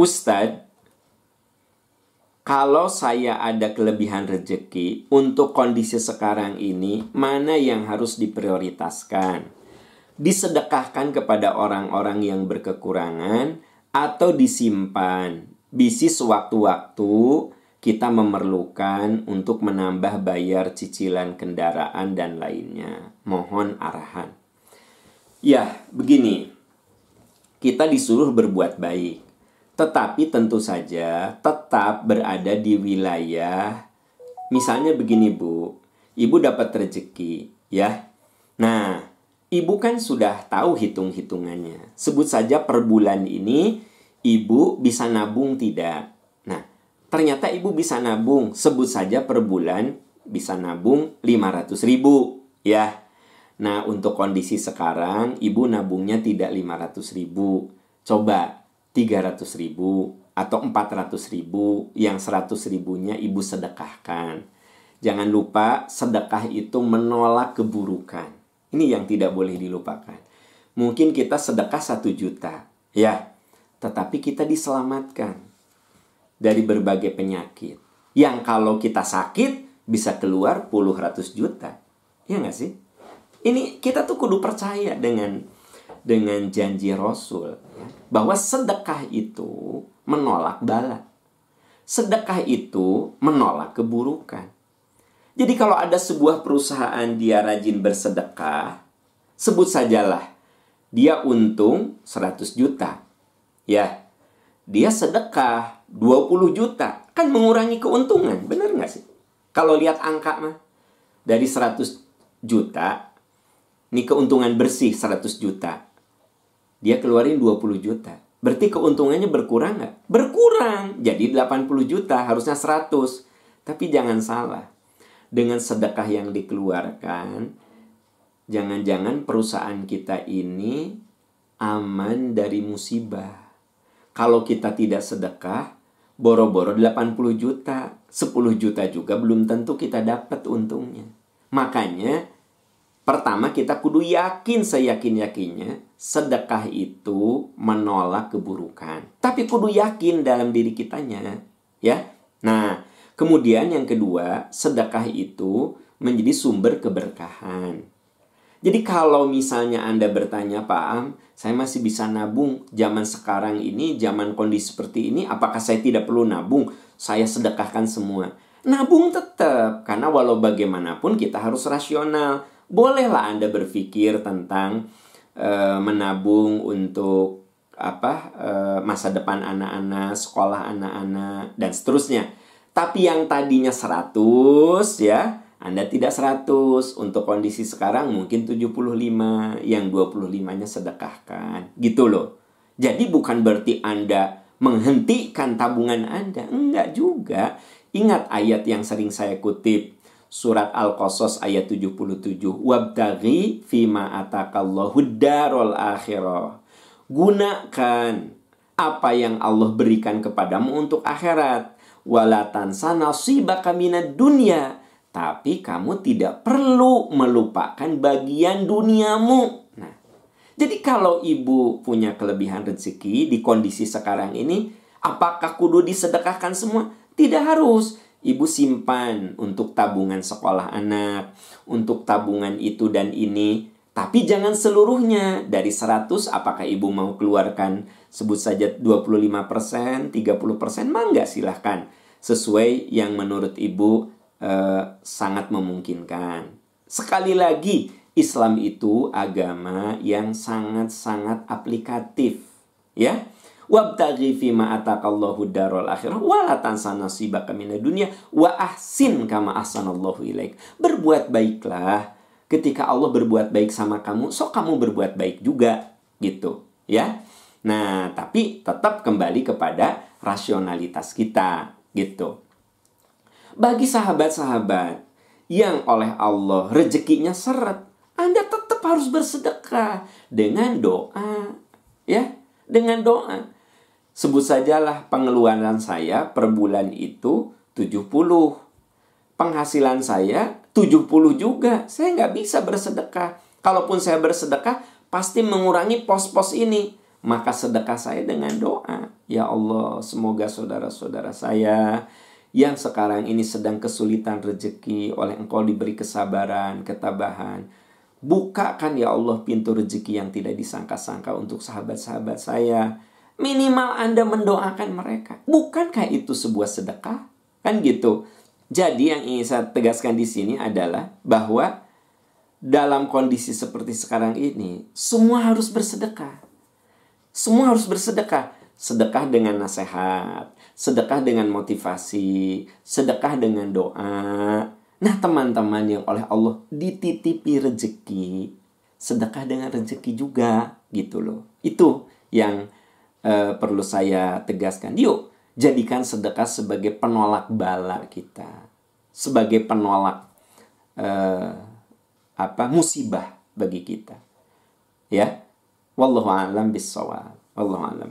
Ustadz, kalau saya ada kelebihan rezeki untuk kondisi sekarang ini, mana yang harus diprioritaskan? Disedekahkan kepada orang-orang yang berkekurangan atau disimpan? Bisnis waktu-waktu kita memerlukan untuk menambah bayar cicilan kendaraan dan lainnya. Mohon arahan. Ya, begini. Kita disuruh berbuat baik. Tetapi tentu saja tetap berada di wilayah misalnya begini Bu, Ibu dapat rezeki, ya. Nah, Ibu kan sudah tahu hitung-hitungannya. Sebut saja per bulan ini Ibu bisa nabung tidak? Nah, ternyata Ibu bisa nabung, sebut saja per bulan bisa nabung 500 ribu, ya. Nah, untuk kondisi sekarang, Ibu nabungnya tidak 500 ribu. Coba 300 ribu atau 400 ribu yang 100 ribunya ibu sedekahkan. Jangan lupa sedekah itu menolak keburukan. Ini yang tidak boleh dilupakan. Mungkin kita sedekah satu juta, ya, tetapi kita diselamatkan dari berbagai penyakit. Yang kalau kita sakit bisa keluar puluh ratus juta. Ya nggak sih? Ini kita tuh kudu percaya dengan dengan janji Rasul bahwa sedekah itu menolak bala. Sedekah itu menolak keburukan. Jadi kalau ada sebuah perusahaan dia rajin bersedekah, sebut sajalah dia untung 100 juta. Ya, dia sedekah 20 juta. Kan mengurangi keuntungan, benar nggak sih? Kalau lihat angka mah, dari 100 juta, ini keuntungan bersih 100 juta dia keluarin 20 juta. Berarti keuntungannya berkurang nggak? Berkurang. Jadi 80 juta, harusnya 100. Tapi jangan salah. Dengan sedekah yang dikeluarkan, jangan-jangan perusahaan kita ini aman dari musibah. Kalau kita tidak sedekah, boro-boro 80 juta, 10 juta juga belum tentu kita dapat untungnya. Makanya Pertama kita kudu yakin seyakin-yakinnya sedekah itu menolak keburukan. Tapi kudu yakin dalam diri kitanya, ya. Nah, kemudian yang kedua, sedekah itu menjadi sumber keberkahan. Jadi kalau misalnya Anda bertanya, Pak Am, saya masih bisa nabung zaman sekarang ini, zaman kondisi seperti ini, apakah saya tidak perlu nabung? Saya sedekahkan semua. Nabung tetap, karena walau bagaimanapun kita harus rasional bolehlah Anda berpikir tentang e, menabung untuk apa e, masa depan anak-anak, sekolah anak-anak dan seterusnya. Tapi yang tadinya 100 ya, Anda tidak 100. Untuk kondisi sekarang mungkin 75, yang 25-nya sedekahkan. Gitu loh. Jadi bukan berarti Anda menghentikan tabungan Anda. Enggak juga. Ingat ayat yang sering saya kutip surat Al-Qasas ayat 77. Wabtaghi fima atakallahu darul akhirah. Gunakan apa yang Allah berikan kepadamu untuk akhirat. Walatan sana nasibaka minad dunia. Tapi kamu tidak perlu melupakan bagian duniamu. Nah, jadi kalau ibu punya kelebihan rezeki di kondisi sekarang ini, apakah kudu disedekahkan semua? Tidak harus Ibu simpan untuk tabungan sekolah anak, untuk tabungan itu dan ini. Tapi jangan seluruhnya. Dari 100 apakah ibu mau keluarkan sebut saja 25%, 30%, mangga silahkan. Sesuai yang menurut ibu eh, sangat memungkinkan. Sekali lagi, Islam itu agama yang sangat-sangat aplikatif. Ya, Wabtaghi fima atakallahu darul akhirah wa la tansa nasibaka dunya wa ahsin kama ahsanallahu ilaik. Berbuat baiklah ketika Allah berbuat baik sama kamu, so kamu berbuat baik juga gitu, ya. Nah, tapi tetap kembali kepada rasionalitas kita gitu. Bagi sahabat-sahabat yang oleh Allah rezekinya seret, Anda tetap harus bersedekah dengan doa, ya, dengan doa. Sebut sajalah pengeluaran saya per bulan itu 70. Penghasilan saya 70 juga. Saya nggak bisa bersedekah. Kalaupun saya bersedekah, pasti mengurangi pos-pos ini. maka sedekah saya dengan doa. Ya Allah, semoga saudara-saudara saya yang sekarang ini sedang kesulitan rezeki oleh engkau diberi kesabaran, ketabahan. Bukakan ya Allah pintu rezeki yang tidak disangka-sangka untuk sahabat-sahabat saya. Minimal Anda mendoakan mereka. Bukankah itu sebuah sedekah? Kan gitu. Jadi yang ingin saya tegaskan di sini adalah bahwa dalam kondisi seperti sekarang ini, semua harus bersedekah. Semua harus bersedekah. Sedekah dengan nasihat, sedekah dengan motivasi, sedekah dengan doa. Nah, teman-teman yang oleh Allah dititipi rezeki, sedekah dengan rezeki juga, gitu loh. Itu yang uh, perlu saya tegaskan. Yuk, jadikan sedekah sebagai penolak bala kita, sebagai penolak uh, apa musibah bagi kita. Ya, wallahu a'lam bissawab. Wallahu a'lam.